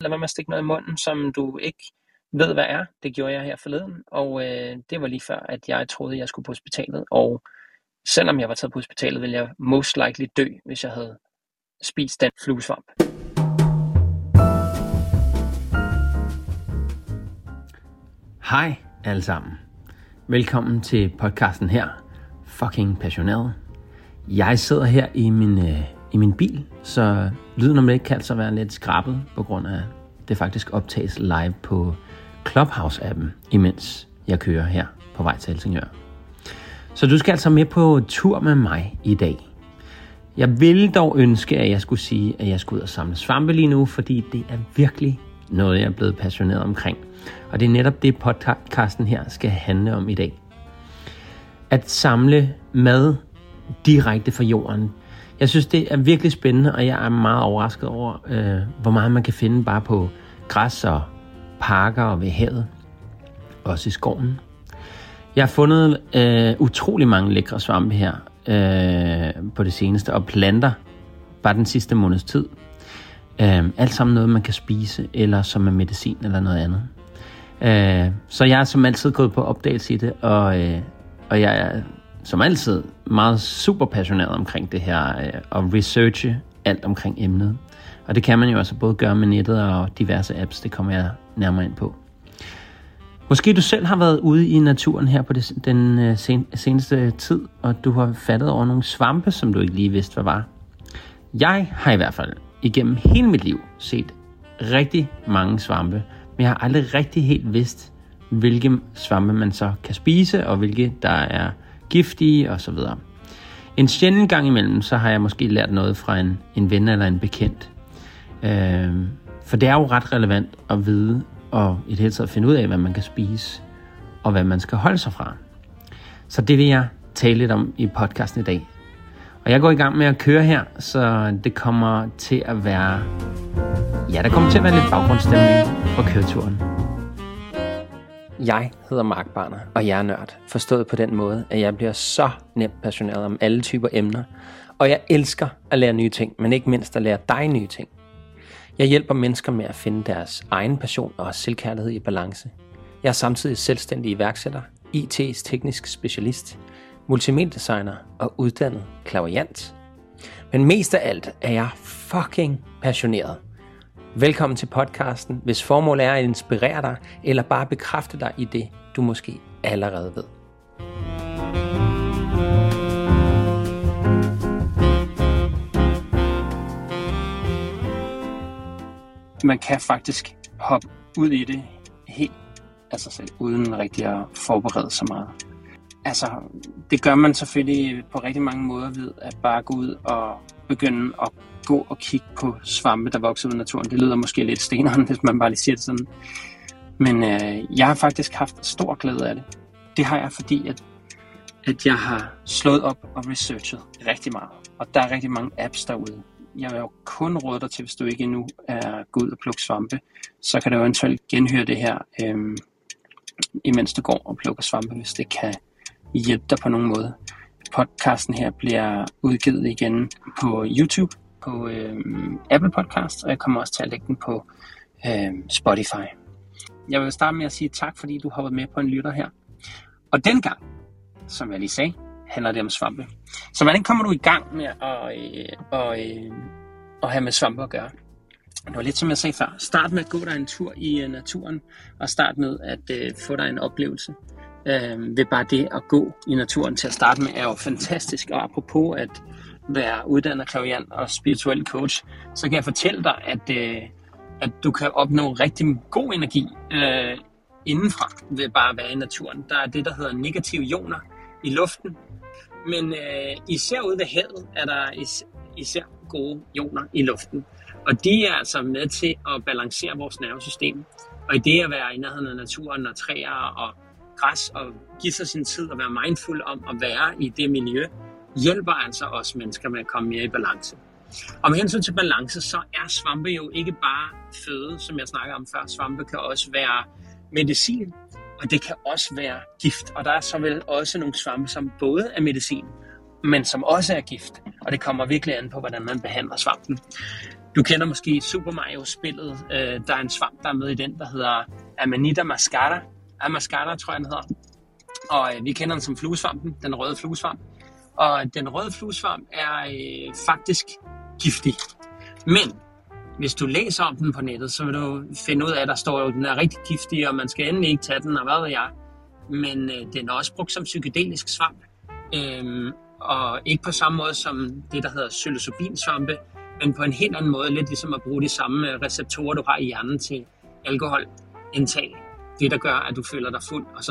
Lad være med at stikke noget i munden, som du ikke ved, hvad er. Det gjorde jeg her forleden, og øh, det var lige før, at jeg troede, jeg skulle på hospitalet. Og selvom jeg var taget på hospitalet, ville jeg most likely dø, hvis jeg havde spist den fluesvamp. Hej alle sammen. Velkommen til podcasten her, Fucking Passioneret. Jeg sidder her i min, øh, i min bil, så lyden om det kan altså være lidt skrabet, på grund af det faktisk optages live på Clubhouse-appen, imens jeg kører her på vej til Helsingør. Så du skal altså med på tur med mig i dag. Jeg ville dog ønske, at jeg skulle sige, at jeg skulle ud og samle svampe lige nu, fordi det er virkelig noget, jeg er blevet passioneret omkring. Og det er netop det, podcasten her skal handle om i dag. At samle mad direkte fra jorden. Jeg synes, det er virkelig spændende, og jeg er meget overrasket over, øh, hvor meget man kan finde bare på græs og parker og ved havet. Også i skoven. Jeg har fundet øh, utrolig mange lækre svampe her øh, på det seneste, og planter bare den sidste måneds tid. Øh, alt sammen noget, man kan spise, eller som er medicin eller noget andet. Øh, så jeg er som altid gået på opdagelse i det, og, øh, og jeg er som altid meget super passioneret omkring det her, øh, og researche alt omkring emnet. Og det kan man jo altså både gøre med nettet og diverse apps, det kommer jeg nærmere ind på. Måske du selv har været ude i naturen her på det, den øh, sen, seneste tid, og du har fattet over nogle svampe, som du ikke lige vidste, hvad var. Jeg har i hvert fald igennem hele mit liv set rigtig mange svampe, men jeg har aldrig rigtig helt vidst, hvilke svampe man så kan spise, og hvilke der er giftige osv. En sjælden gang imellem, så har jeg måske lært noget fra en, en ven eller en bekendt. Øh, for det er jo ret relevant at vide, og i det hele taget finde ud af, hvad man kan spise, og hvad man skal holde sig fra. Så det vil jeg tale lidt om i podcasten i dag. Og jeg går i gang med at køre her, så det kommer til at være... Ja, der kommer til at være lidt baggrundsstemning på køreturen. Jeg hedder Mark Barner, og jeg er nørd. Forstået på den måde, at jeg bliver så nemt passioneret om alle typer emner. Og jeg elsker at lære nye ting, men ikke mindst at lære dig nye ting. Jeg hjælper mennesker med at finde deres egen passion og selvkærlighed i balance. Jeg er samtidig selvstændig iværksætter, IT's teknisk specialist, multimediedesigner og uddannet klaverjant. Men mest af alt er jeg fucking passioneret. Velkommen til podcasten, hvis formålet er at inspirere dig, eller bare bekræfte dig i det, du måske allerede ved. Man kan faktisk hoppe ud i det helt af sig selv, uden rigtig at forberede sig meget. Altså, det gør man selvfølgelig på rigtig mange måder ved at bare gå ud og begynde at gå og kigge på svampe, der vokser ud i naturen. Det lyder måske lidt steneren, hvis man bare lige siger det sådan. Men øh, jeg har faktisk haft stor glæde af det. Det har jeg, fordi at, at jeg har slået op og researchet rigtig meget. Og der er rigtig mange apps derude. Jeg vil jo kun råde dig til, hvis du ikke endnu er gået ud og plukke svampe, så kan du eventuelt genhøre det her, øh, imens du går og plukker svampe, hvis det kan hjælpe dig på nogen måde. Podcasten her bliver udgivet igen på YouTube, på øh, Apple Podcast, og jeg kommer også til at lægge den på øh, Spotify. Jeg vil starte med at sige tak, fordi du har været med på en lytter her. Og den gang, som jeg lige sagde, handler det om svampe. Så hvordan kommer du i gang med at, øh, og, øh, at have med svampe at gøre? Det var lidt som jeg sagde før. Start med at gå dig en tur i uh, naturen, og start med at øh, få dig en oplevelse. Øh, ved bare det at gå i naturen til at starte med er jo fantastisk. Og apropos at være uddannet klaviant og spirituel coach, så kan jeg fortælle dig, at, øh, at du kan opnå rigtig god energi øh, indenfra ved bare at være i naturen. Der er det, der hedder negative ioner i luften. Men øh, især ude ved havet er der is- især gode ioner i luften. Og de er altså med til at balancere vores nervesystem. Og i det at være i nærheden af naturen og træer og græs og give sig sin tid og være mindful om at være i det miljø, hjælper altså os mennesker med at komme mere i balance. Og med hensyn til balance, så er svampe jo ikke bare føde, som jeg snakker om før. Svampe kan også være medicin, og det kan også være gift. Og der er så vel også nogle svampe, som både er medicin, men som også er gift. Og det kommer virkelig an på, hvordan man behandler svampen. Du kender måske Super Mario-spillet. Øh, der er en svamp, der er med i den, der hedder Amanita mascara. Amascara, tror jeg, den hedder. Og øh, vi kender den som fluesvampen, den røde fluesvamp. Og den røde fluesvamp er øh, faktisk giftig. Men hvis du læser om den på nettet, så vil du finde ud af, at der står jo, at den er rigtig giftig, og man skal endelig ikke tage den, og hvad ved jeg. Men øh, den er også brugt som psykedelisk svamp. Øhm, og ikke på samme måde som det, der hedder psilocybinsvampe, men på en helt anden måde, lidt ligesom at bruge de samme øh, receptorer, du har i hjernen til alkoholindtag. Det, der gør, at du føler dig fuld og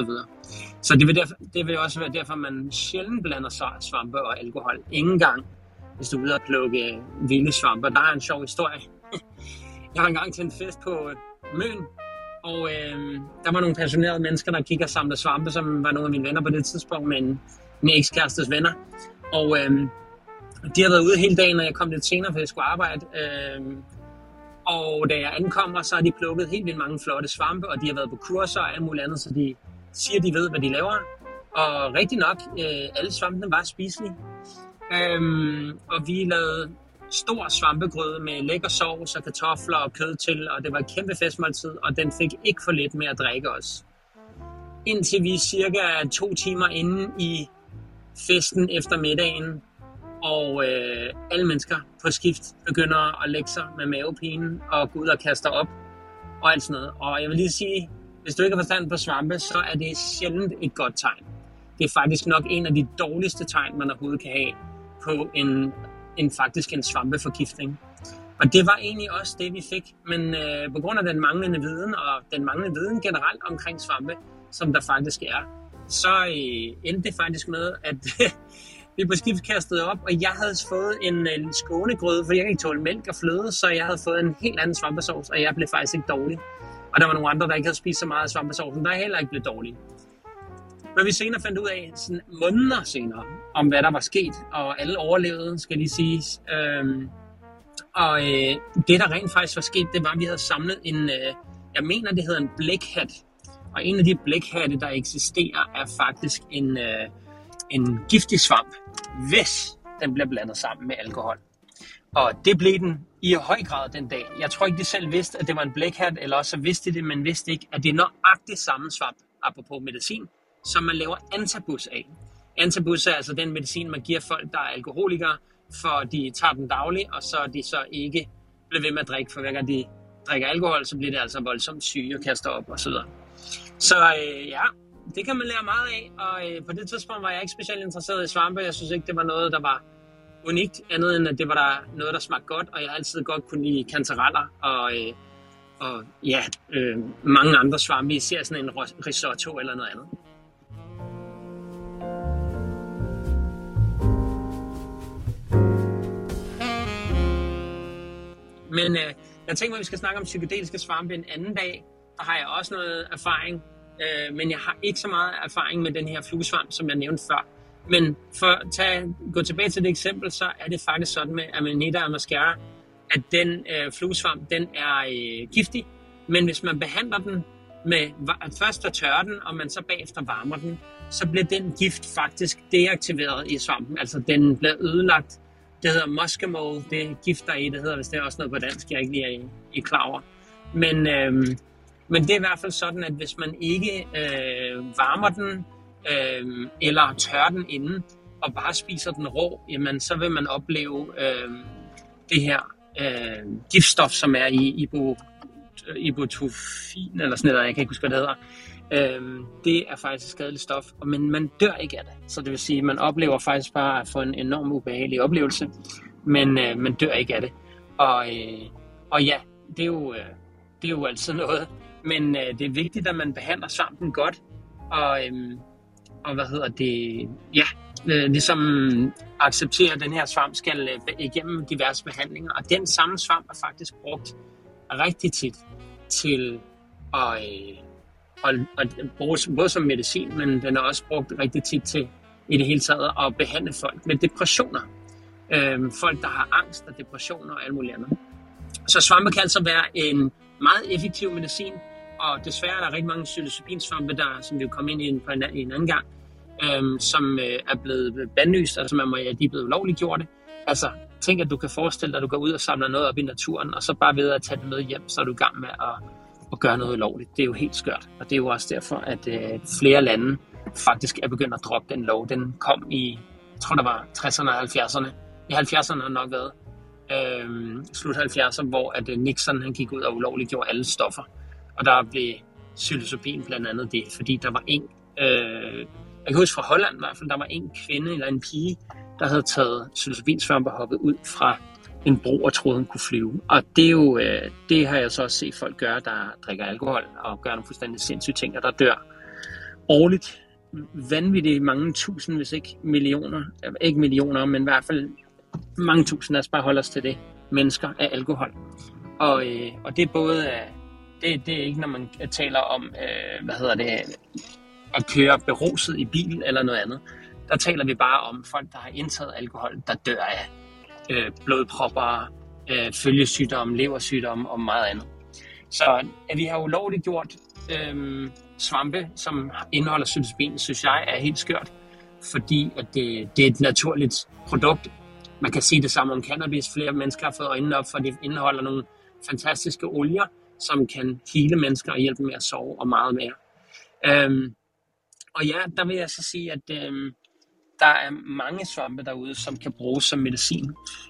så, det, vil derfor, det vil også være derfor, man sjældent blander svampe og alkohol. Ingen gang, hvis du er ude og plukke øh, vilde svampe. Der er en sjov historie. Jeg har engang til en fest på øh, Møn, og øh, der var nogle passionerede mennesker, der gik og samlede svampe, som var nogle af mine venner på det tidspunkt, men min ekskærestes venner. Og øh, de har været ude hele dagen, og jeg kom lidt senere, for jeg skulle arbejde. Øh, og da jeg ankommer, så har de plukket helt vildt mange flotte svampe, og de har været på kurser og alt muligt andet, så de siger, de ved, hvad de laver. Og rigtig nok, øh, alle svampene var spiselige. Øhm, og vi lavede stor svampegrød med lækker sovs og kartofler og kød til, og det var et kæmpe festmåltid, og den fik ikke for lidt med at drikke os. Indtil vi cirka to timer inde i festen efter middagen, og øh, alle mennesker på skift begynder at lægge sig med mavepinen og gå ud og kaste op og alt sådan noget. Og jeg vil lige sige, hvis du ikke har forstand på svampe, så er det sjældent et godt tegn. Det er faktisk nok en af de dårligste tegn, man overhovedet kan have på en, en faktisk en svampeforgiftning. Og det var egentlig også det, vi fik. Men øh, på grund af den manglende viden, og den manglende viden generelt omkring svampe, som der faktisk er, så øh, endte det faktisk med, at vi på skift kastede op, og jeg havde fået en, en skånegrøde, for jeg kan ikke tåle mælk og fløde, så jeg havde fået en helt anden svampesauce, og jeg blev faktisk ikke dårlig. Og der var nogle andre, der ikke havde spist så meget af svampesaucen, der heller ikke blev dårlige. Men vi senere fandt ud af, sådan måneder senere, om hvad der var sket, og alle overlevede, skal lige siges. Øhm, og øh, det, der rent faktisk var sket, det var, at vi havde samlet en, øh, jeg mener, det hedder en blækhat. Og en af de blækhatte, der eksisterer, er faktisk en, øh, en giftig svamp, hvis den bliver blandet sammen med alkohol. Og det blev den i høj grad den dag. Jeg tror ikke, de selv vidste, at det var en blækhat, eller også vidste de det, men vidste ikke, at det er nøjagtigt samme svamp, apropos medicin, som man laver antabus af. Antabus er altså den medicin, man giver folk, der er alkoholikere, for de tager den dagligt, og så de så ikke bliver ved med at drikke, for hver gang de drikker alkohol, så bliver det altså voldsomt syge og kaster op og så. Så øh, ja, det kan man lære meget af, og øh, på det tidspunkt var jeg ikke specielt interesseret i svampe. Jeg synes ikke, det var noget, der var unikt, andet end at det var der noget, der smagte godt, og jeg har altid godt kunne lide kantareller og, øh, og ja, øh, mange andre svampe, især sådan en risotto eller noget andet. Men øh, jeg tænker at vi skal snakke om psykedeliske svampe en anden dag. Der har jeg også noget erfaring, øh, men jeg har ikke så meget erfaring med den her fluesvamp, som jeg nævnte før. Men for at tage, gå tilbage til det eksempel, så er det faktisk sådan med Amanita mascara, at den øh, fluesvamp, den er øh, giftig, men hvis man behandler den med først at tørre den, og man så bagefter varmer den, så bliver den gift faktisk deaktiveret i svampen. Altså den bliver ødelagt det hedder muscimol, det gift gifter i, det hedder hvis det er også noget på dansk, jeg ikke lige er, i klar over. Men, øh, men det er i hvert fald sådan, at hvis man ikke øh, varmer den, øh, eller tør den inden, og bare spiser den rå, jamen så vil man opleve øh, det her øh, giftstof, som er i ibo, ibotofin, eller sådan noget, jeg kan ikke huske, hvad det hedder, Øh, det er faktisk et skadeligt stof, men man dør ikke af det. Så det vil sige, at man oplever faktisk bare at få en enorm ubehagelig oplevelse, men øh, man dør ikke af det. Og, øh, og ja, det er, jo, øh, det er jo altid noget, men øh, det er vigtigt, at man behandler svampen godt, og, øh, og hvad hedder det, ja, øh, ligesom acceptere, at den her svamp skal øh, igennem diverse behandlinger, og den samme svamp er faktisk brugt rigtig tit til at, øh, og, og bruges både som medicin, men den er også brugt rigtig tit til i det hele taget at behandle folk med depressioner. Øh, folk, der har angst og depressioner og alt muligt andet. Så svampe kan altså være en meget effektiv medicin, og desværre er der rigtig mange psilocybinsvampe, der, som vi vil komme ind i en, på en, en anden gang, øhm, som øh, er blevet bandlyst, altså man må, ja, de er blevet ulovligt gjort. Altså, tænk, at du kan forestille dig, at du går ud og samler noget op i naturen, og så bare ved at tage det med hjem, så er du i gang med at, at gøre noget lovligt. Det er jo helt skørt, og det er jo også derfor, at øh, flere lande faktisk er begyndt at droppe den lov. Den kom i, jeg tror, der var 60'erne og 70'erne. I 70'erne har nok været. Øh, slut 70'erne, hvor at øh, Nixon han gik ud og ulovligt gjorde alle stoffer. Og der blev psilocybin blandt andet det, fordi der var en, øh, jeg kan huske fra Holland i hvert fald, der var en kvinde eller en pige, der havde taget psilocybinsvampe og hoppet ud fra en bro og troede, hun kunne flyve. Og det, er jo, øh, det har jeg så også set folk gøre, der drikker alkohol og gør nogle fuldstændig sindssyge ting, og der dør årligt vanvittigt mange tusind, hvis ikke millioner, øh, ikke millioner, men i hvert fald mange tusind, lad os bare holde os til det, mennesker af alkohol. Og, øh, og det er både, øh, det, det er ikke, når man taler om, øh, hvad hedder det, at køre beruset i bil eller noget andet. Der taler vi bare om folk, der har indtaget alkohol, der dør af øh, blodpropper, øh, følgesygdomme, leversygdomme og meget andet. Så at vi har ulovligt gjort øh, svampe, som indeholder psilocybin, synes jeg er helt skørt, fordi at det, det er et naturligt produkt. Man kan sige det samme om cannabis. Flere mennesker har fået øjnene op, for det indeholder nogle fantastiske olier, som kan hele mennesker og hjælpe med at sove og meget mere. Øhm, og ja, der vil jeg så sige, at øh, der er mange svampe derude, som kan bruges som medicin.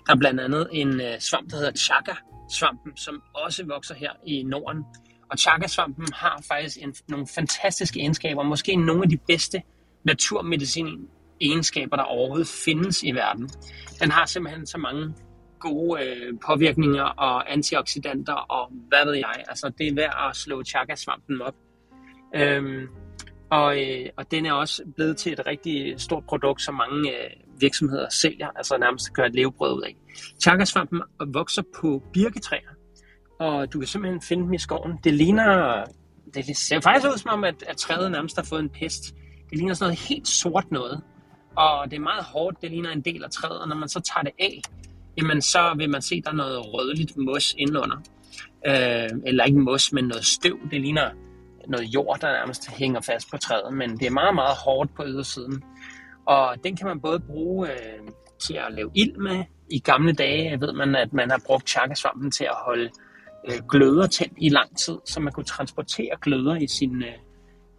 Der er blandt andet en øh, svamp, der hedder chaga-svampen, som også vokser her i Norden. Og chaga-svampen har faktisk en, nogle fantastiske egenskaber, måske nogle af de bedste naturmedicin egenskaber, der overhovedet findes i verden. Den har simpelthen så mange gode øh, påvirkninger og antioxidanter og hvad ved jeg. Altså det er værd at slå chaga-svampen op. Øhm, og, øh, og den er også blevet til et rigtig stort produkt, som mange øh, virksomheder sælger, altså nærmest gør et levebrød ud af. Chagasvampen vokser på birketræer, og du kan simpelthen finde dem i skoven. Det ligner, det ser faktisk ud som om, at, at træet nærmest har fået en pest. Det ligner sådan noget helt sort noget, og det er meget hårdt, det ligner en del af træet, og når man så tager det af, jamen så vil man se, at der er noget rødligt mos indenunder. Øh, eller ikke mos, men noget støv. Det ligner noget jord, der nærmest hænger fast på træet, men det er meget, meget hårdt på ydersiden. Og den kan man både bruge øh, til at lave ild med. I gamle dage ved man, at man har brugt chakasvampen til at holde øh, gløder tændt i lang tid, så man kunne transportere gløder i sin, øh,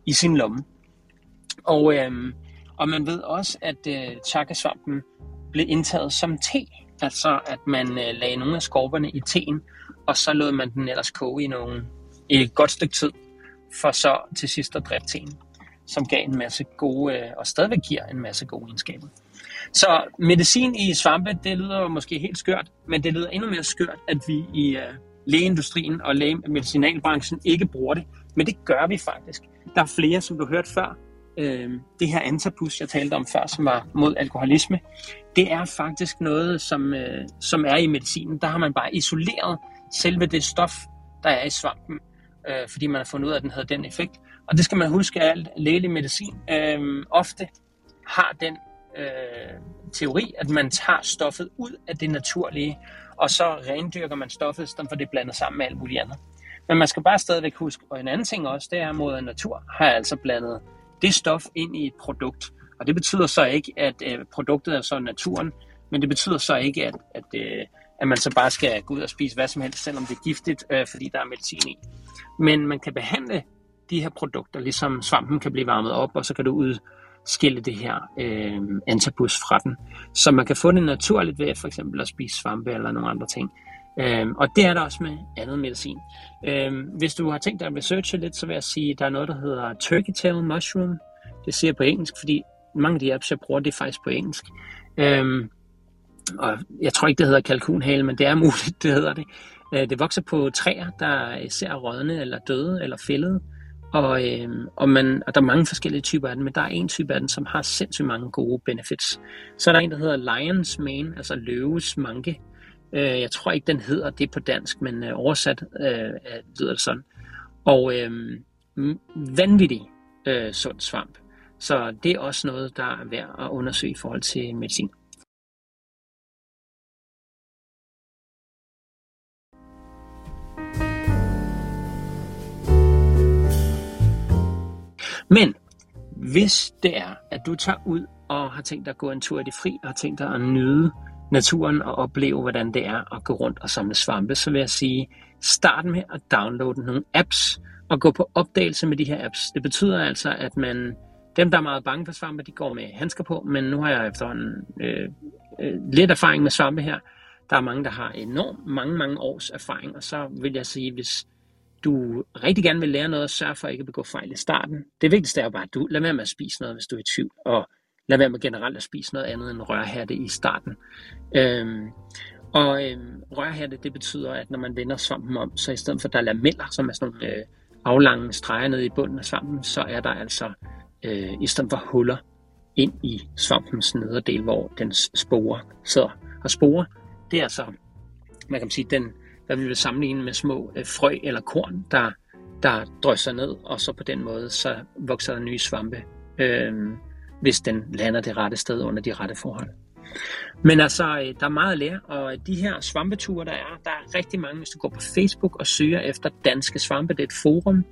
i sin lomme. Og, øh, og man ved også, at øh, chakasvampen blev indtaget som te, altså at man øh, lagde nogle af skorperne i teen, og så lod man den ellers koge i, nogle, et godt stykke tid, for så til sidst at dræbe teen, som gav en masse gode, øh, og stadigvæk giver en masse gode egenskaber. Så medicin i svampe, det lyder måske helt skørt, men det lyder endnu mere skørt, at vi i uh, lægeindustrien og medicinalbranchen ikke bruger det. Men det gør vi faktisk. Der er flere, som du hørte før. Øh, det her antapus, jeg talte om før, som var mod alkoholisme, det er faktisk noget, som, øh, som er i medicinen. Der har man bare isoleret selve det stof, der er i svampen, øh, fordi man har fundet ud af, at den havde den effekt. Og det skal man huske, at alt lægelig medicin øh, ofte har den øh, teori, at man tager stoffet ud af det naturlige, og så rendyrker man stoffet, så for det blandet sammen med alt muligt andet. Men man skal bare stadigvæk huske, og en anden ting også, det er, at moder natur har altså blandet det stof ind i et produkt. Og det betyder så ikke, at øh, produktet er så naturen, men det betyder så ikke, at, at, øh, at man så bare skal gå ud og spise hvad som helst, selvom det er giftigt, øh, fordi der er medicin i. Men man kan behandle de her produkter, ligesom svampen kan blive varmet op, og så kan du udskille det her øh, antabus fra den. Så man kan få det naturligt ved for eksempel at spise svampe eller nogle andre ting. Øh, og det er der også med andet medicin. Øh, hvis du har tænkt dig at researche lidt, så vil jeg sige, at der er noget, der hedder turkey tail mushroom. Det siger jeg på engelsk, fordi mange af de apps, jeg bruger, det er faktisk på engelsk. Øh, og jeg tror ikke, det hedder kalkunhale, men det er muligt, det hedder det. Øh, det vokser på træer, der ser rådne eller døde eller fældede. Og, øh, og, man, og der er mange forskellige typer af den, men der er en type af den, som har sindssygt mange gode benefits. Så er der en, der hedder Lions Mane, altså løves manke. Øh, jeg tror ikke, den hedder det på dansk, men øh, oversat øh, lyder det sådan. Og øh, vanvittig øh, sund svamp. Så det er også noget, der er værd at undersøge i forhold til medicin. Men hvis det er, at du tager ud og har tænkt dig at gå en tur i det fri, og har tænkt dig at nyde naturen og opleve, hvordan det er at gå rundt og samle svampe, så vil jeg sige, start med at downloade nogle apps og gå på opdagelse med de her apps. Det betyder altså, at man, dem der er meget bange for svampe, de går med handsker på, men nu har jeg efterhånden øh, øh, lidt erfaring med svampe her. Der er mange, der har enormt mange, mange års erfaring, og så vil jeg sige, hvis du rigtig gerne vil lære noget, sørg for ikke at begå fejl i starten. Det vigtigste er bare, at du lad være med at spise noget, hvis du er i tvivl, og lad være med generelt at spise noget andet end rørhatte i starten. Øhm, og øhm, rørhatte, det betyder, at når man vender svampen om, så i stedet for at der er lameller, som er sådan nogle øh, aflange streger nede i bunden af svampen, så er der altså øh, i stedet for huller ind i svampens nederdel, hvor den sporer sidder. Og spore, det er altså, man kan sige, den, hvad vi vil sammenligne med små øh, frø eller korn, der, der drysser ned, og så på den måde, så vokser der nye svampe, øh, hvis den lander det rette sted under de rette forhold. Men altså, øh, der er meget at lære, og de her svampeture, der er, der er rigtig mange, hvis du går på Facebook og søger efter danske svampe. Det er et forum.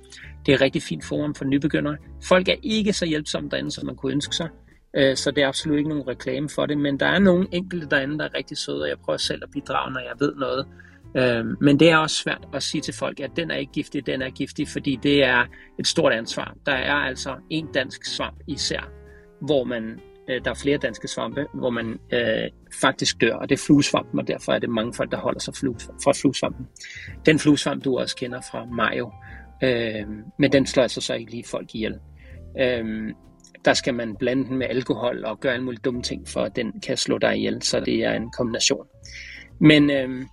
Det er et rigtig fint forum for nybegyndere. Folk er ikke så hjælpsomme derinde, som man kunne ønske sig. Øh, så det er absolut ikke nogen reklame for det, men der er nogle enkelte derinde, der er rigtig søde, og jeg prøver selv at bidrage, når jeg ved noget. Øh, men det er også svært at sige til folk, at den er ikke giftig, den er giftig, fordi det er et stort ansvar. Der er altså en dansk svamp især, hvor man øh, der er flere danske svampe, hvor man øh, faktisk dør, og det er fluesvampen, og derfor er det mange folk, der holder sig flue, fra fluesvampen. Den fluesvamp, du også kender fra Mayo, øh, men den slår altså så ikke lige folk ihjel. Øh, der skal man blande den med alkohol og gøre alle mulige dumme ting, for at den kan slå dig ihjel, så det er en kombination. Men øh,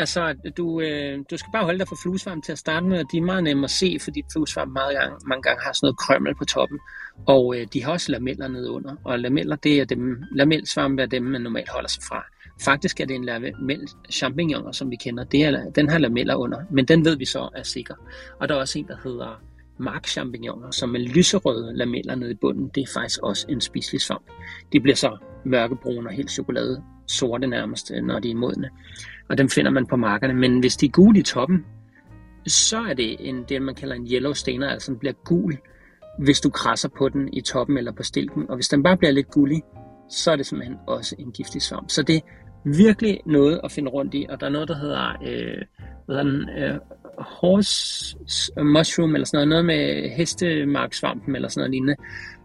Altså, du, øh, du skal bare holde dig for fluesvamp til at starte med, og de er meget nemme at se, fordi fluesvamp meget gang, mange gange har sådan noget krømmel på toppen, og øh, de har også lameller nede under, og lameller, det er dem, lamelsvampe er dem, man normalt holder sig fra. Faktisk er det en lamel champignon, som vi kender, det er, den har lameller under, men den ved vi så er sikker. Og der er også en, der hedder markchampignoner, som er lyserøde lameller nede i bunden. Det er faktisk også en spiselig svamp. De bliver så mørkebrune og helt chokolade sorte nærmest, øh, når de er modne og dem finder man på markerne. Men hvis de er gule i toppen, så er det en, det, man kalder en yellow stener, altså den bliver gul, hvis du krasser på den i toppen eller på stilken. Og hvis den bare bliver lidt gullig, så er det simpelthen også en giftig svamp. Så det er virkelig noget at finde rundt i, og der er noget, der hedder, øh, hvad hedder den, øh, horse mushroom, eller sådan noget, noget med hestemarksvampen, eller sådan noget lignende,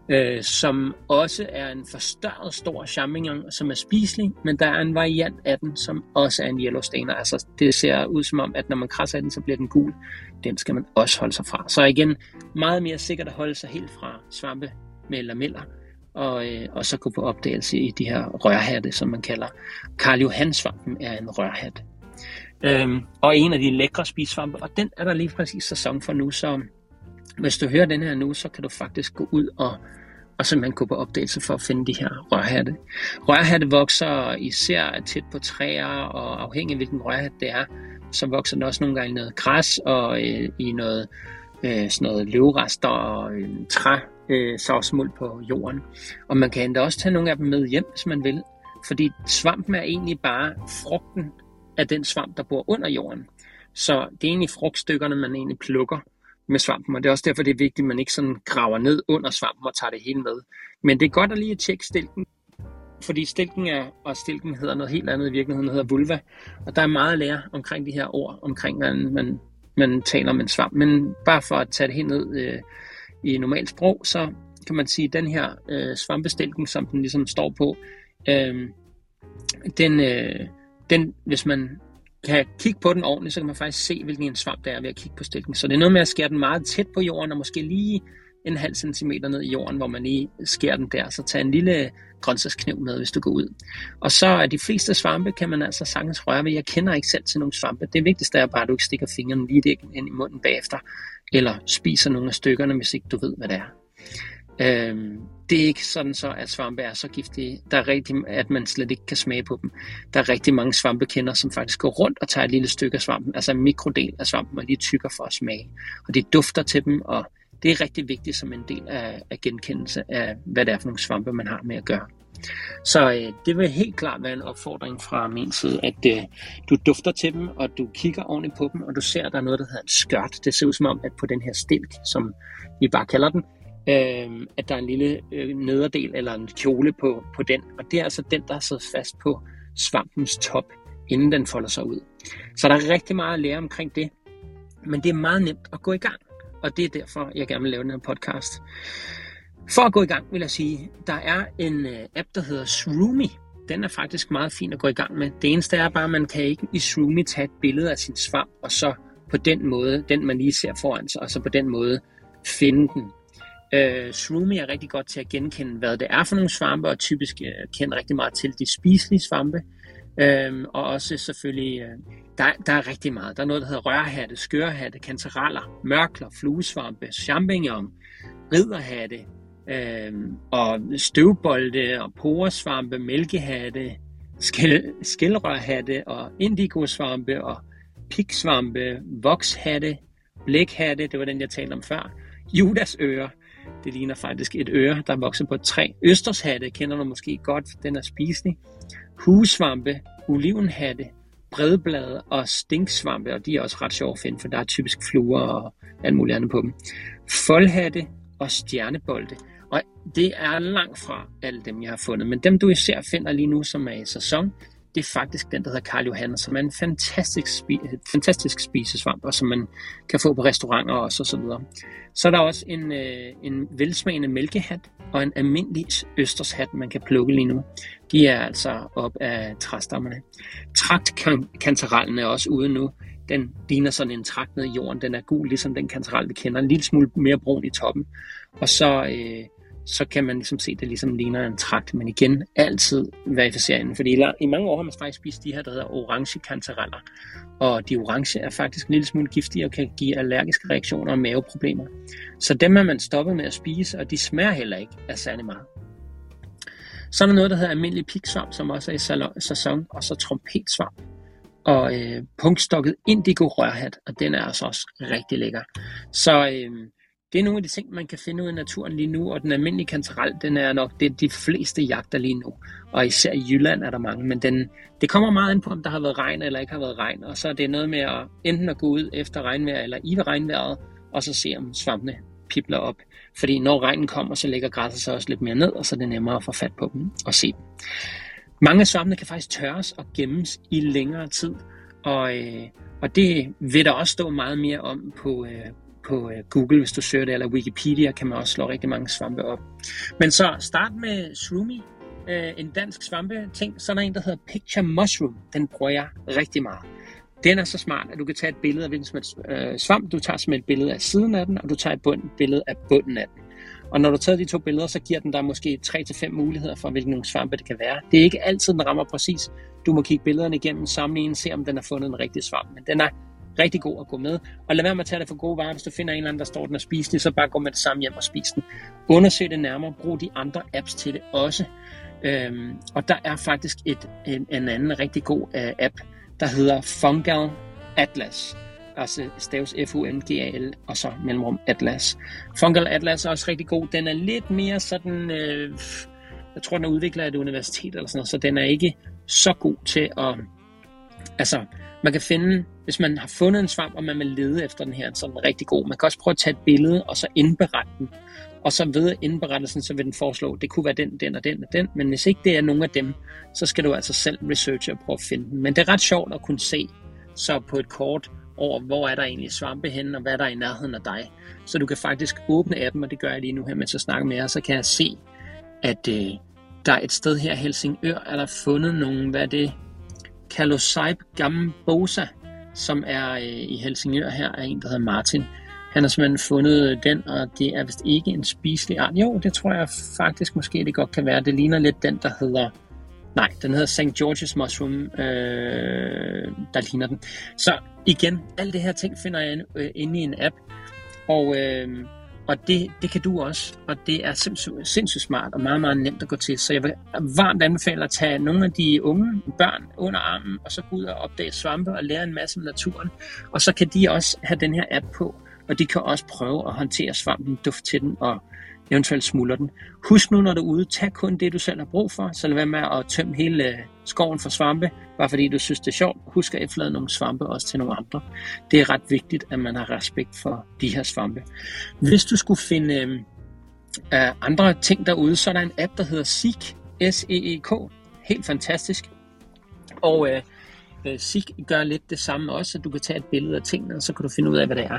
øh, som også er en forstørret stor champignon, som er spiselig, men der er en variant af den, som også er en yellow stainer. Altså det ser ud som om, at når man krasser den, så bliver den gul. Den skal man også holde sig fra. Så igen, meget mere sikkert at holde sig helt fra svampe med lameller, og, øh, og så gå på opdagelse i de her rørhatte, som man kalder. Karl Johansvampen er en rørhat. Øhm, og en af de lækre spisvampe, og den er der lige præcis sæson for nu, så hvis du hører den her nu, så kan du faktisk gå ud og, og simpelthen gå på opdagelse for at finde de her rørhatte. Rørhatte vokser især tæt på træer, og afhængig af hvilken rørhat det er, så vokser den også nogle gange i noget græs og øh, i noget, øh, sådan noget løvrester og øh, træ, øh, savsmuld på jorden. Og man kan endda også tage nogle af dem med hjem, hvis man vil. Fordi svampen er egentlig bare frugten af den svamp, der bor under jorden. Så det er egentlig frugtstykkerne, man egentlig plukker med svampen, og det er også derfor, det er vigtigt, at man ikke sådan graver ned under svampen og tager det hele med. Men det er godt at lige tjekke stilken, fordi stilken er, og stilken hedder noget helt andet i virkeligheden, hedder vulva, og der er meget at lære omkring de her ord, omkring hvordan man, man taler om en svamp. Men bare for at tage det helt ned øh, i normalt sprog, så kan man sige, at den her øh, svampestilken, som den ligesom står på, øh, den, øh, den, hvis man kan kigge på den ordentligt, så kan man faktisk se, hvilken en svamp det er ved at kigge på stilken. Så det er noget med at skære den meget tæt på jorden, og måske lige en halv centimeter ned i jorden, hvor man lige skærer den der. Så tag en lille grøntsagskniv med, hvis du går ud. Og så er de fleste svampe, kan man altså sagtens røre ved. Jeg kender ikke selv til nogle svampe. Det vigtigste er bare, at du ikke stikker fingrene lige der ind i munden bagefter, eller spiser nogle af stykkerne, hvis ikke du ved, hvad det er. Øhm, det er ikke sådan så, at svampe er så giftige, der er rigtig, at man slet ikke kan smage på dem. Der er rigtig mange svampekender, som faktisk går rundt og tager et lille stykke af svampen, altså en mikrodel af svampen, og lige tykker for at smage. Og det dufter til dem, og det er rigtig vigtigt som en del af, af genkendelse af, hvad det er for nogle svampe, man har med at gøre. Så øh, det vil helt klart være en opfordring fra min side, at øh, du dufter til dem, og du kigger ordentligt på dem, og du ser, at der er noget, der hedder en skørt. Det ser ud som om, at på den her stilk, som vi bare kalder den, øh, at der er en lille øh, nederdel eller en kjole på, på den. Og det er altså den, der sidder fast på svampens top, inden den folder sig ud. Så der er rigtig meget at lære omkring det. Men det er meget nemt at gå i gang. Og det er derfor, jeg gerne vil lave den her podcast. For at gå i gang, vil jeg sige, der er en øh, app, der hedder Shroomy. Den er faktisk meget fin at gå i gang med. Det eneste er bare, at man kan ikke i Shroomy tage et billede af sin svamp, og så på den måde, den man lige ser foran sig, og så på den måde finde den. Øh, Shroomy er rigtig godt til at genkende, hvad det er for nogle svampe, og typisk øh, kender rigtig meget til de spiselige svampe. Øh, og også selvfølgelig, øh, der, der er rigtig meget. Der er noget, der hedder rørhatte, skørhatte, kantereller, mørkler, fluesvampe, champignon, ridderhatte, øh, og støvbolde, og poresvampe, mælkehatte, skæl, skælrørhatte, og indigosvampe, og piksvampe, vokshatte, blækhatte, det var den, jeg talte om før, Judas ører, det ligner faktisk et øre, der vokser på et træ. Østershatte kender du måske godt, for den er spiselig. Hugesvampe, olivenhatte, bredblade og stinksvampe, og de er også ret sjove at finde, for der er typisk fluer og alt muligt andet på dem. Foldhatte og stjernebolde. Og det er langt fra alle dem, jeg har fundet, men dem du især finder lige nu, som er i sæson, det er faktisk den, der hedder Karl Johannes, som er en fantastisk, spi- fantastisk spisesvamp, og som man kan få på restauranter også, og så videre. Så er der også en, øh, en velsmagende mælkehat og en almindelig østershat, man kan plukke lige nu. De er altså op af træstammerne. Traktkantarellen er også ude nu. Den ligner sådan en trakt ned i jorden. Den er gul, ligesom den kantarel, vi kender. En lille smule mere brun i toppen. Og så øh, så kan man ligesom se, at det ligesom ligner en trakt, men igen, altid verificere inden. Fordi i mange år har man faktisk spist de her, der hedder orange kantareller. Og de orange er faktisk en lille smule giftige og kan give allergiske reaktioner og maveproblemer. Så dem er man stoppet med at spise, og de smager heller ikke af særlig meget. Så er der noget, der hedder almindelig piksvamp, som også er i sæson, og så trompetsvamp og øh, punktstokket indigo rørhat, og den er altså også rigtig lækker. Så øh, det er nogle af de ting, man kan finde ud i naturen lige nu, og den almindelige kantarel, den er nok det, de fleste jagter lige nu. Og især i Jylland er der mange, men den, det kommer meget ind på, om der har været regn eller ikke har været regn. Og så er det noget med at enten at gå ud efter regnvejr eller i regnvejret, og så se om svampene pipler op. Fordi når regnen kommer, så lægger græsset sig også lidt mere ned, og så er det nemmere at få fat på dem og se dem. Mange af svampene kan faktisk tørres og gemmes i længere tid, og, øh, og det vil der også stå meget mere om på, øh, på øh, Google, hvis du søger det, eller Wikipedia, kan man også slå rigtig mange svampe op. Men så start med Shroomy, øh, en dansk svampe ting. Så er der en, der hedder Picture Mushroom. Den bruger jeg rigtig meget. Den er så smart, at du kan tage et billede af hvilken som øh, svamp. Du tager som et billede af siden af den, og du tager et bund, billede af bunden af den. Og når du tager de to billeder, så giver den dig måske 3-5 muligheder for, hvilken nogle svampe det kan være. Det er ikke altid, den rammer præcis. Du må kigge billederne igennem, sammenligne, se om den har fundet en rigtig svamp. Men den er rigtig god at gå med. Og lad være med at tage det for gode varer. Hvis du finder en eller anden, der står den og spiser det, så bare gå med det samme hjem og spis den. Undersøg det nærmere. Brug de andre apps til det også. Øhm, og der er faktisk et, en, en anden rigtig god uh, app, der hedder Fungal Atlas. Altså staves F-U-N-G-A-L, og så mellemrum Atlas. Fungal Atlas er også rigtig god. Den er lidt mere sådan... Øh, jeg tror, den er udviklet af et universitet eller sådan noget, så den er ikke så god til at... Altså, man kan finde, hvis man har fundet en svamp, og man vil lede efter den her, så er den rigtig god. Man kan også prøve at tage et billede, og så indberette den. Og så ved indberettelsen, så vil den foreslå, at det kunne være den, den og den og den. Men hvis ikke det er nogen af dem, så skal du altså selv researche og prøve at finde den. Men det er ret sjovt at kunne se så på et kort over, hvor er der egentlig svampe henne, og hvad er der i nærheden af dig. Så du kan faktisk åbne appen, og det gør jeg lige nu her, mens jeg snakker med jer, så kan jeg se, at øh, der er et sted her, Helsingør, er der fundet nogle, hvad er det, Kalosaib Gambosa, som er øh, i Helsingør her, er en, der hedder Martin. Han har simpelthen fundet den, og det er vist ikke en spiselig art. Jo, det tror jeg faktisk måske det godt kan være. Det ligner lidt den, der hedder... Nej, den hedder St. George's Mushroom, øh, der ligner den. Så igen, alle det her ting finder jeg øh, inde i en app. Og øh, og det, det kan du også, og det er sindssygt, sindssygt smart og meget, meget nemt at gå til. Så jeg vil varmt anbefale at tage nogle af de unge børn under armen, og så gå ud og opdage svampe og lære en masse om naturen. Og så kan de også have den her app på, og de kan også prøve at håndtere svampen, duft til den og eventuelt smuldrer den. Husk nu, når du er ude, tag kun det, du selv har brug for, så lad være med at tømme hele øh, skoven for svampe, bare fordi du synes, det er sjovt. Husk at efterlade nogle svampe også til nogle andre. Det er ret vigtigt, at man har respekt for de her svampe. Hvis du skulle finde, øh, øh andre ting derude, så er der en app, der hedder Seek, S-E-E-K. Helt fantastisk. Og øh, SIG Seek gør lidt det samme også, at du kan tage et billede af tingene, og så kan du finde ud af, hvad det er.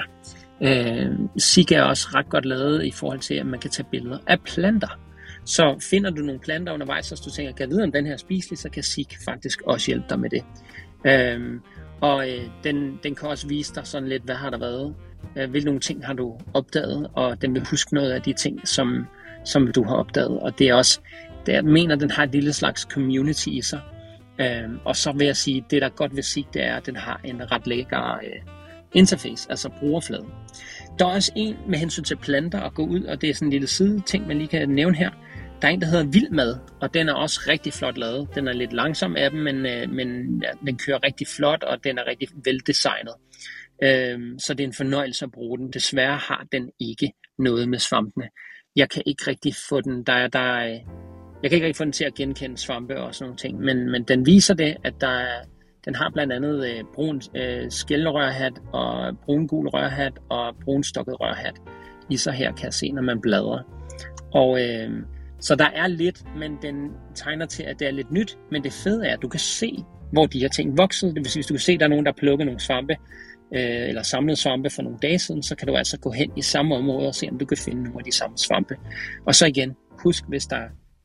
Øh, Seek er også ret godt lavet i forhold til, at man kan tage billeder af planter. Så finder du nogle planter undervejs, så du tænker, kan jeg vide, om den her er spiselig, så kan SIG faktisk også hjælpe dig med det. Øh, og øh, den, den kan også vise dig sådan lidt, hvad har der været, øh, hvilke nogle ting har du opdaget, og den vil huske noget af de ting, som, som du har opdaget. Og det er også, det, jeg mener, den har et lille slags community i sig. Øh, og så vil jeg sige, det der godt vil sige, det er, at den har en ret lækker øh, interface, altså brugerfladen. Der er også en med hensyn til planter at gå ud, og det er sådan en lille side ting, man lige kan nævne her. Der er en, der hedder Vildmad, og den er også rigtig flot lavet. Den er lidt langsom af dem, men, øh, men ja, den kører rigtig flot, og den er rigtig veldesignet. Øh, så det er en fornøjelse at bruge den. Desværre har den ikke noget med svampene. Jeg kan ikke rigtig få den, der er, der er, øh, jeg kan ikke rigtig få den til at genkende svampe og sådan nogle ting, men, men den viser det, at der er, den har blandt andet øh, brun øh, skældrørhat og brun gul rørhat og brun stokket rørhat i så her, kan jeg se, når man bladrer. Og øh, så der er lidt, men den tegner til, at det er lidt nyt. Men det fede er, at du kan se, hvor de her ting voksede. Det vil sige, hvis du kan se, at der er nogen, der plukker nogle svampe, øh, eller samlet svampe for nogle dage siden, så kan du altså gå hen i samme område og se, om du kan finde nogle af de samme svampe. Og så igen, husk, hvis der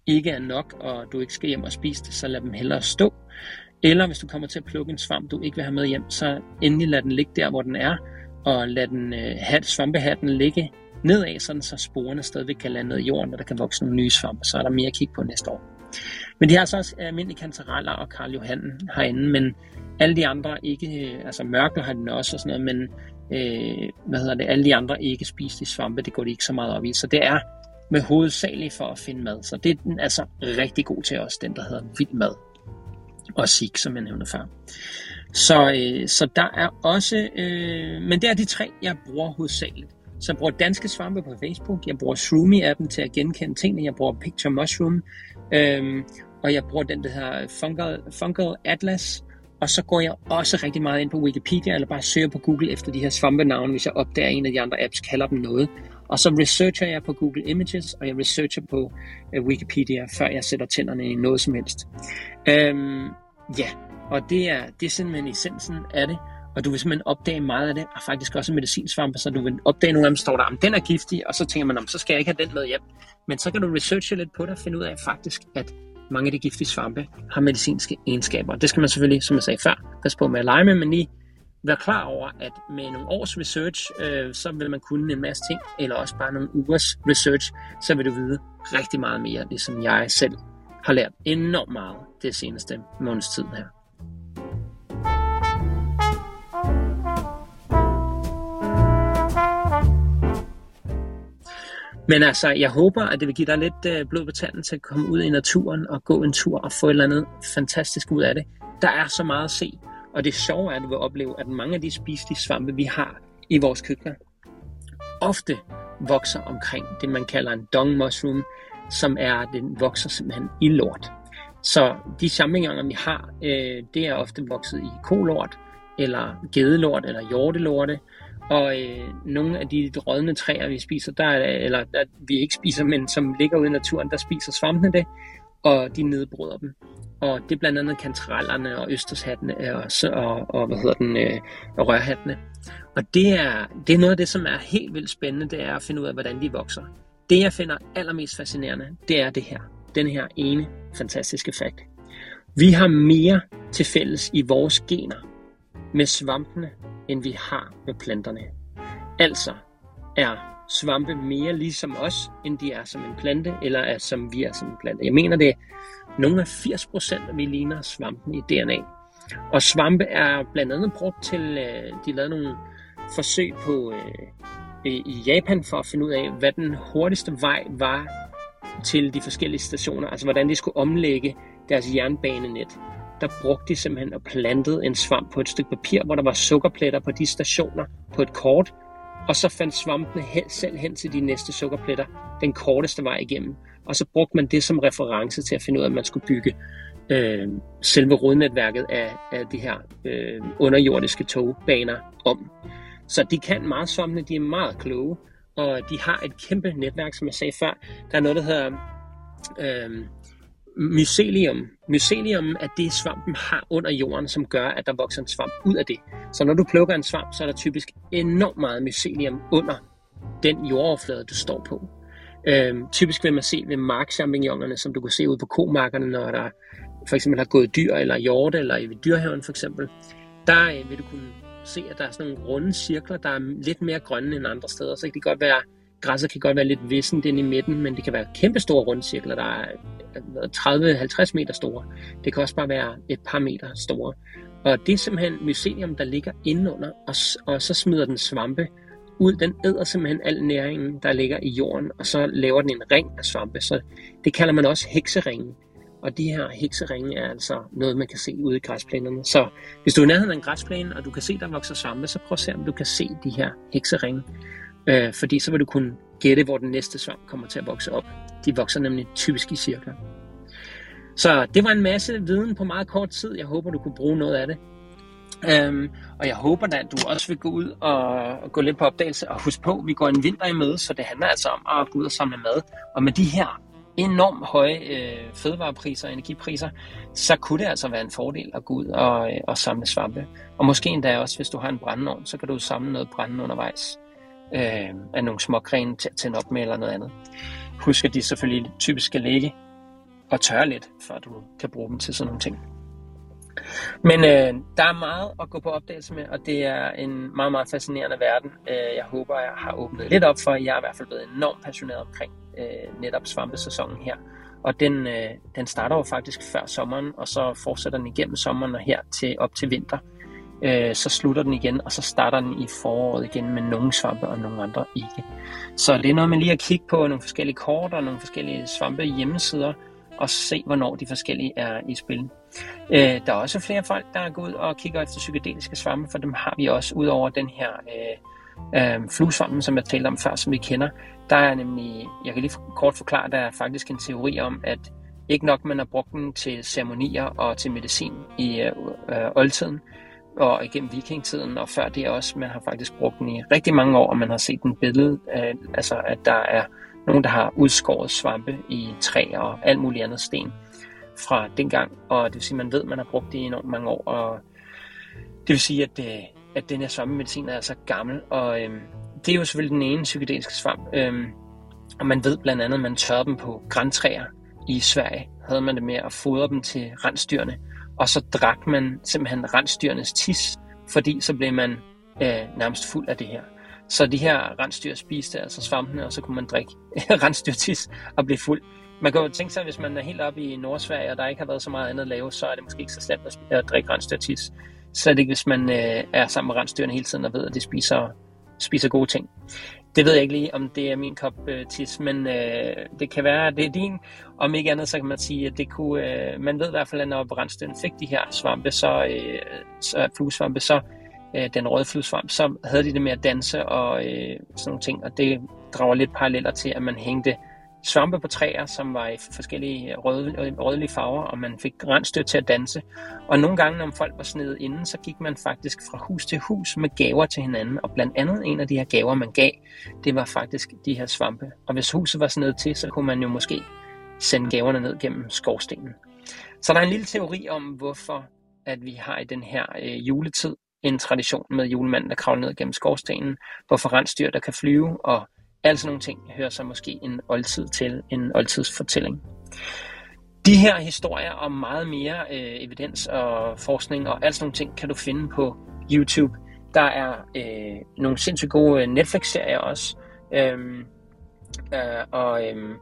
ikke er nok, og du ikke skal hjem og spise det, så lad dem hellere stå. Eller hvis du kommer til at plukke en svamp, du ikke vil have med hjem, så endelig lad den ligge der, hvor den er, og lad den øh, have svampehatten ligge nedad, sådan så sporene stadigvæk kan lande ned i jorden, og der kan vokse nogle nye svampe, så er der mere at kigge på næste år. Men de har altså også almindelige kantareller og Karl Johan herinde, men alle de andre ikke, øh, altså mørkler har den også og sådan noget, men øh, hvad hedder det, alle de andre ikke spiselige svampe, det går de ikke så meget op i. Så det er med hovedsageligt for at finde mad. Så det er den altså rigtig god til os, den der hedder vild mad. Og sik, som jeg nævnte før. Så, øh, så der er også, øh, men det er de tre, jeg bruger hovedsageligt. Så jeg bruger danske svampe på Facebook, jeg bruger Shroomy-appen til at genkende tingene, jeg bruger Picture Mushroom, øh, og jeg bruger den, der hedder Fungal, Fungal Atlas, og så går jeg også rigtig meget ind på Wikipedia, eller bare søger på Google efter de her svampenavne, hvis jeg opdager en af de andre apps, kalder dem noget. Og så researcher jeg på Google Images, og jeg researcher på øh, Wikipedia, før jeg sætter tænderne i noget som helst. Øhm, ja, og det er, det er simpelthen essensen af det. Og du vil simpelthen opdage meget af det, og faktisk også medicinsvampe, så du vil opdage nogle af dem, står der, om den er giftig, og så tænker man, om så skal jeg ikke have den med hjem. Men så kan du researche lidt på det og finde ud af faktisk, at mange af de giftige svampe har medicinske egenskaber. Det skal man selvfølgelig, som jeg sagde før, passe på med at lege med, men lige være klar over, at med nogle års research, øh, så vil man kunne en masse ting, eller også bare nogle ugers research, så vil du vide rigtig meget mere, ligesom jeg selv har lært enormt meget det seneste måneds tid her. Men altså, jeg håber, at det vil give dig lidt øh, blod på tanden til at komme ud i naturen og gå en tur og få et eller andet fantastisk ud af det. Der er så meget at se, og det sjove er, at du vil opleve, at mange af de spiselige svampe, vi har i vores køkkener, ofte vokser omkring det, man kalder en dung mushroom, som er, den vokser simpelthen i lort. Så de champignoner, vi har, øh, det er ofte vokset i kolort, eller gedelort, eller hjortelorte, og øh, nogle af de rådne træer, vi spiser, der, eller der, vi ikke spiser, men som ligger ude i naturen, der spiser svampene det, og de nedbryder dem. Og det er blandt andet kantarellerne og østershattene øh, og, og, og hvad hedder den, øh, rørhattene. Og det er, det er noget af det, som er helt vildt spændende, det er at finde ud af, hvordan de vokser. Det, jeg finder allermest fascinerende, det er det her. Den her ene fantastiske fakt. Vi har mere til fælles i vores gener med svampene, end vi har med planterne. Altså er svampe mere ligesom os, end de er som en plante, eller er som vi er som en plante. Jeg mener det er nogle af 80 procent, vi ligner svampen i DNA. Og svampe er blandt andet brugt til, øh, de lavede nogle forsøg på øh, i Japan for at finde ud af, hvad den hurtigste vej var til de forskellige stationer, altså hvordan de skulle omlægge deres jernbanenet der brugte de simpelthen og plantede en svamp på et stykke papir, hvor der var sukkerpletter på de stationer på et kort, og så fandt svampene hen, selv hen til de næste sukkerpletter den korteste vej igennem. Og så brugte man det som reference til at finde ud af, at man skulle bygge øh, selve rodnetværket af, af de her øh, underjordiske togbaner om. Så de kan meget svampene, de er meget kloge, og de har et kæmpe netværk, som jeg sagde før. Der er noget, der hedder øh, mycelium. Mycelium er det, svampen har under jorden, som gør, at der vokser en svamp ud af det. Så når du plukker en svamp, så er der typisk enormt meget mycelium under den jordoverflade, du står på. Øhm, typisk vil man se ved markchampignonerne, som du kan se ude på komarkerne, når der for eksempel har gået dyr eller hjorte, eller i dyrhaven for eksempel. Der øh, vil du kunne se, at der er sådan nogle runde cirkler, der er lidt mere grønne end andre steder. Så det kan godt være, græsset kan godt være lidt vissent ind i midten, men det kan være kæmpe store runde der er 30-50 meter store. Det kan også bare være et par meter store. Og det er simpelthen mycelium, der ligger indenunder, og, og så smider den svampe ud. Den æder simpelthen al næringen, der ligger i jorden, og så laver den en ring af svampe. Så det kalder man også hekseringen. Og de her hekseringe er altså noget, man kan se ude i græsplænerne. Så hvis du er nærheden af en græsplæne, og du kan se, der vokser svampe, så prøv at se, om du kan se de her hekseringe. Øh, fordi så vil du kunne gætte, hvor den næste svamp kommer til at vokse op. De vokser nemlig typisk i cirkler. Så det var en masse viden på meget kort tid. Jeg håber, du kunne bruge noget af det. Øhm, og jeg håber da, at du også vil gå ud og, og gå lidt på opdagelse. Og husk på, vi går en vinter i møde, så det handler altså om at gå ud og samle mad. Og med de her enormt høje øh, fødevarepriser og energipriser, så kunne det altså være en fordel at gå ud og, øh, og samle svampe. Og måske endda også, hvis du har en brændeovn, så kan du samle noget brænde undervejs øh, af nogle små grene til at tænde op med eller noget andet. Husk, at de selvfølgelig typisk skal ligge og tørre lidt, før du kan bruge dem til sådan nogle ting. Men øh, der er meget at gå på opdagelse med, og det er en meget, meget fascinerende verden. Øh, jeg håber, jeg har åbnet lidt op for, jeg er i hvert fald blevet enormt passioneret omkring øh, netop svampesæsonen her. Og den, øh, den starter jo faktisk før sommeren, og så fortsætter den igennem sommeren og her til op til vinter. Øh, så slutter den igen, og så starter den i foråret igen med nogle svampe og nogle andre ikke. Så det er noget, med lige at kigge på nogle forskellige kort og nogle forskellige svampe hjemmesider, og se, hvornår de forskellige er i spil. Øh, der er også flere folk, der er gået ud og kigger efter psykedeliske svampe, for dem har vi også, ud over den her øh, øh, fluesvampen, som jeg talte om før, som vi kender. Der er nemlig, jeg kan lige kort forklare, der er faktisk en teori om, at ikke nok man har brugt den til ceremonier og til medicin i øh, øh, oldtiden, og igennem vikingtiden, og før det også, man har faktisk brugt den i rigtig mange år, og man har set den billede, øh, altså at der er nogen, der har udskåret svampe i træ og alt muligt andet sten fra dengang, og det vil sige, at man ved, at man har brugt det i enormt mange år, og det vil sige, at, øh, at den her svampemedicin er altså gammel, og øh, det er jo selvfølgelig den ene psykedeliske svamp, øh, og man ved blandt andet, at man tørrer dem på græntræer i Sverige, havde man det med at fodre dem til rensdyrene, og så drak man simpelthen rensdyrenes tis, fordi så blev man øh, nærmest fuld af det her. Så de her rensdyr spiste altså svampene, og så kunne man drikke rensdyrtis og blive fuld. Man kan jo tænke sig, hvis man er helt oppe i Nordsverige, og der ikke har været så meget andet at lave, så er det måske ikke så slemt at drikke rensdyrtis. Så det ikke, hvis man øh, er sammen med rensdyrene hele tiden og ved, at de spiser, spiser gode ting. Det ved jeg ikke lige, om det er min kop øh, tis, men øh, det kan være, at det er din. Om ikke andet, så kan man sige, at det kunne, øh, man ved i hvert fald, at når rensdyrene fik de her svampe, så, øh, så fluesvampe, så øh, den røde fluesvamp, så havde de det med at danse og øh, sådan nogle ting, og det drager lidt paralleller til, at man hængte svampe på træer, som var i forskellige røde, rødlige farver, og man fik rensdyr til at danse. Og nogle gange, når folk var snedet inden, så gik man faktisk fra hus til hus med gaver til hinanden. Og blandt andet en af de her gaver, man gav, det var faktisk de her svampe. Og hvis huset var snedet til, så kunne man jo måske sende gaverne ned gennem skorstenen. Så der er en lille teori om, hvorfor at vi har i den her øh, juletid en tradition med julemanden, der kravler ned gennem skorstenen, hvorfor rensdyr, der kan flyve, og alt sådan nogle ting hører sig måske en oldtid til, en oldtidsfortælling. De her historier om meget mere øh, evidens og forskning og alt sådan nogle ting kan du finde på YouTube. Der er øh, nogle sindssygt gode øh, Netflix-serier også. Øhm, øh, og øh,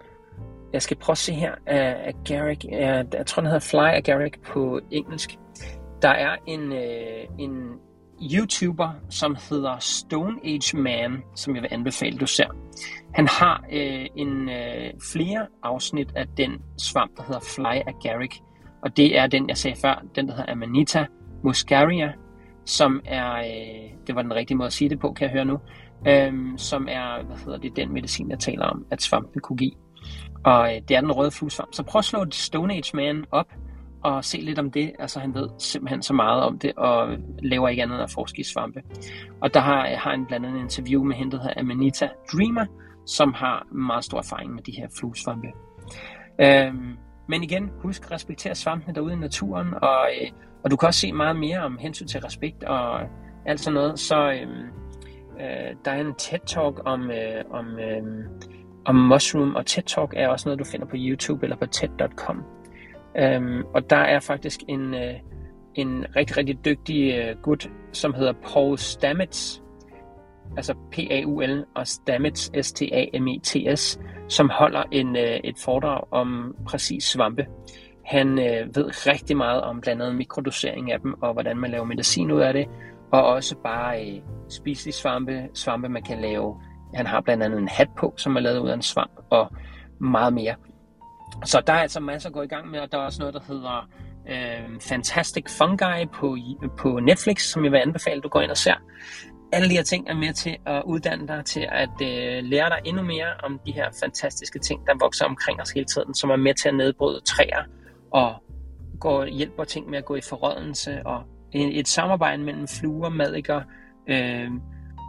jeg skal prøve at se her af, af Garrick. Jeg, jeg tror, den hedder Fly af Garrick på engelsk. Der er en, øh, en YouTuber, som hedder Stone Age Man, som jeg vil anbefale, du ser. Han har øh, en øh, flere afsnit af den svamp, der hedder Fly Agaric, og det er den, jeg sagde før, den der hedder Amanita muscaria, som er, øh, det var den rigtige måde at sige det på, kan jeg høre nu, øh, som er, hvad hedder det, den medicin, jeg taler om, at svampen kunne give. Og øh, det er den røde fluesvamp. Så prøv at slå Stone Age Man op, og se lidt om det. Altså han ved simpelthen så meget om det, og laver ikke andet end at forske i svampe. Og der har, har han blandt andet en interview med hende, der hedder Amanita Dreamer, som har meget stor erfaring med de her fluesvampe. Øhm, men igen, husk at respektere svampene derude i naturen, og, øh, og du kan også se meget mere om hensyn til respekt og alt sådan noget. Så øh, øh, der er en TED-talk om, øh, om, øh, om mushroom, og TED-talk er også noget, du finder på YouTube eller på TED.com. Øhm, og der er faktisk en, øh, en rigtig, rigtig dygtig øh, gut, som hedder Paul Stamets, altså P-A-U-L og Stamets, S-T-A-M-E-T-S, som holder en, øh, et foredrag om præcis svampe. Han øh, ved rigtig meget om blandt andet mikrodosering af dem, og hvordan man laver medicin ud af det, og også bare øh, spiselige svampe, svampe man kan lave. Han har blandt andet en hat på, som er lavet ud af en svamp, og meget mere. Så der er altså masser at gå i gang med, og der er også noget, der hedder øh, Fantastic Fungi på, på Netflix, som jeg vil anbefale, du går ind og ser. Alle de her ting er med til at uddanne dig til at øh, lære dig endnu mere om de her fantastiske ting, der vokser omkring os hele tiden, som er med til at nedbryde træer og går, hjælper ting med at gå i forrådelse og et, et samarbejde mellem fluer, madikker øh,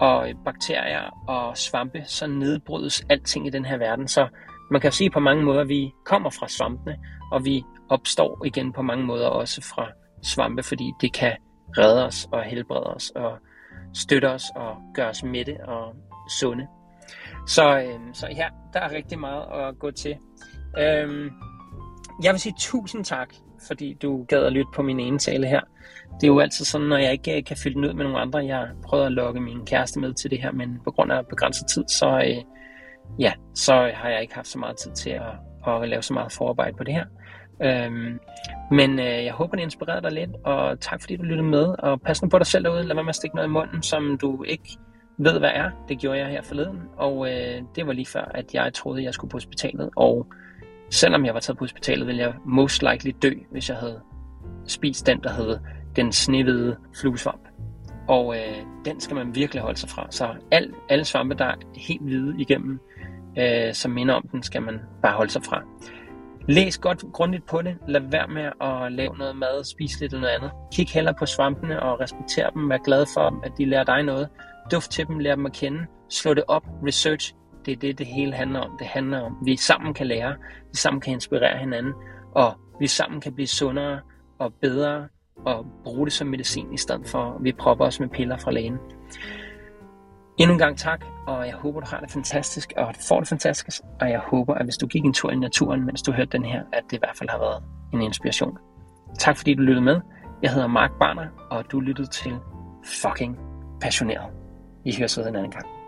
og bakterier og svampe, så nedbrydes alting i den her verden. Så man kan sige på mange måder, at vi kommer fra svampene, og vi opstår igen på mange måder også fra svampe, fordi det kan redde os og helbrede os og støtte os og gøre os mætte og sunde. Så, øh, så ja, der er rigtig meget at gå til. Øh, jeg vil sige tusind tak, fordi du gad at lytte på min ene tale her. Det er jo altid sådan, når jeg ikke øh, kan fylde den ud med nogle andre. Jeg prøver at lokke min kæreste med til det her, men på grund af begrænset tid, så, øh, ja, så har jeg ikke haft så meget tid til at, at lave så meget forarbejde på det her. Øhm, men øh, jeg håber, det inspirerede dig lidt, og tak fordi du lyttede med, og pas nu på dig selv derude. Lad være med at stikke noget i munden, som du ikke ved, hvad er. Det gjorde jeg her forleden, og øh, det var lige før, at jeg troede, jeg skulle på hospitalet, og selvom jeg var taget på hospitalet, ville jeg most likely dø, hvis jeg havde spist den, der hed den snehvide fluesvamp. Og øh, den skal man virkelig holde sig fra. Så al, alle svampe, der er helt hvide igennem, øh, som minder om den, skal man bare holde sig fra. Læs godt grundigt på det. Lad være med at lave noget mad, spise lidt eller noget andet. Kig heller på svampene og respekter dem. Vær glad for, at de lærer dig noget. Duft til dem, lær dem at kende. Slå det op, research. Det er det, det hele handler om. Det handler om, at vi sammen kan lære, vi sammen kan inspirere hinanden, og vi sammen kan blive sundere og bedre og bruge det som medicin, i stedet for at vi propper os med piller fra lægen. Endnu en gang tak, og jeg håber, du har det fantastisk, og du får det fantastisk, og jeg håber, at hvis du gik en tur i naturen, mens du hørte den her, at det i hvert fald har været en inspiration. Tak fordi du lyttede med. Jeg hedder Mark Barner, og du lyttede til Fucking Passioneret. Vi høres ved en anden gang.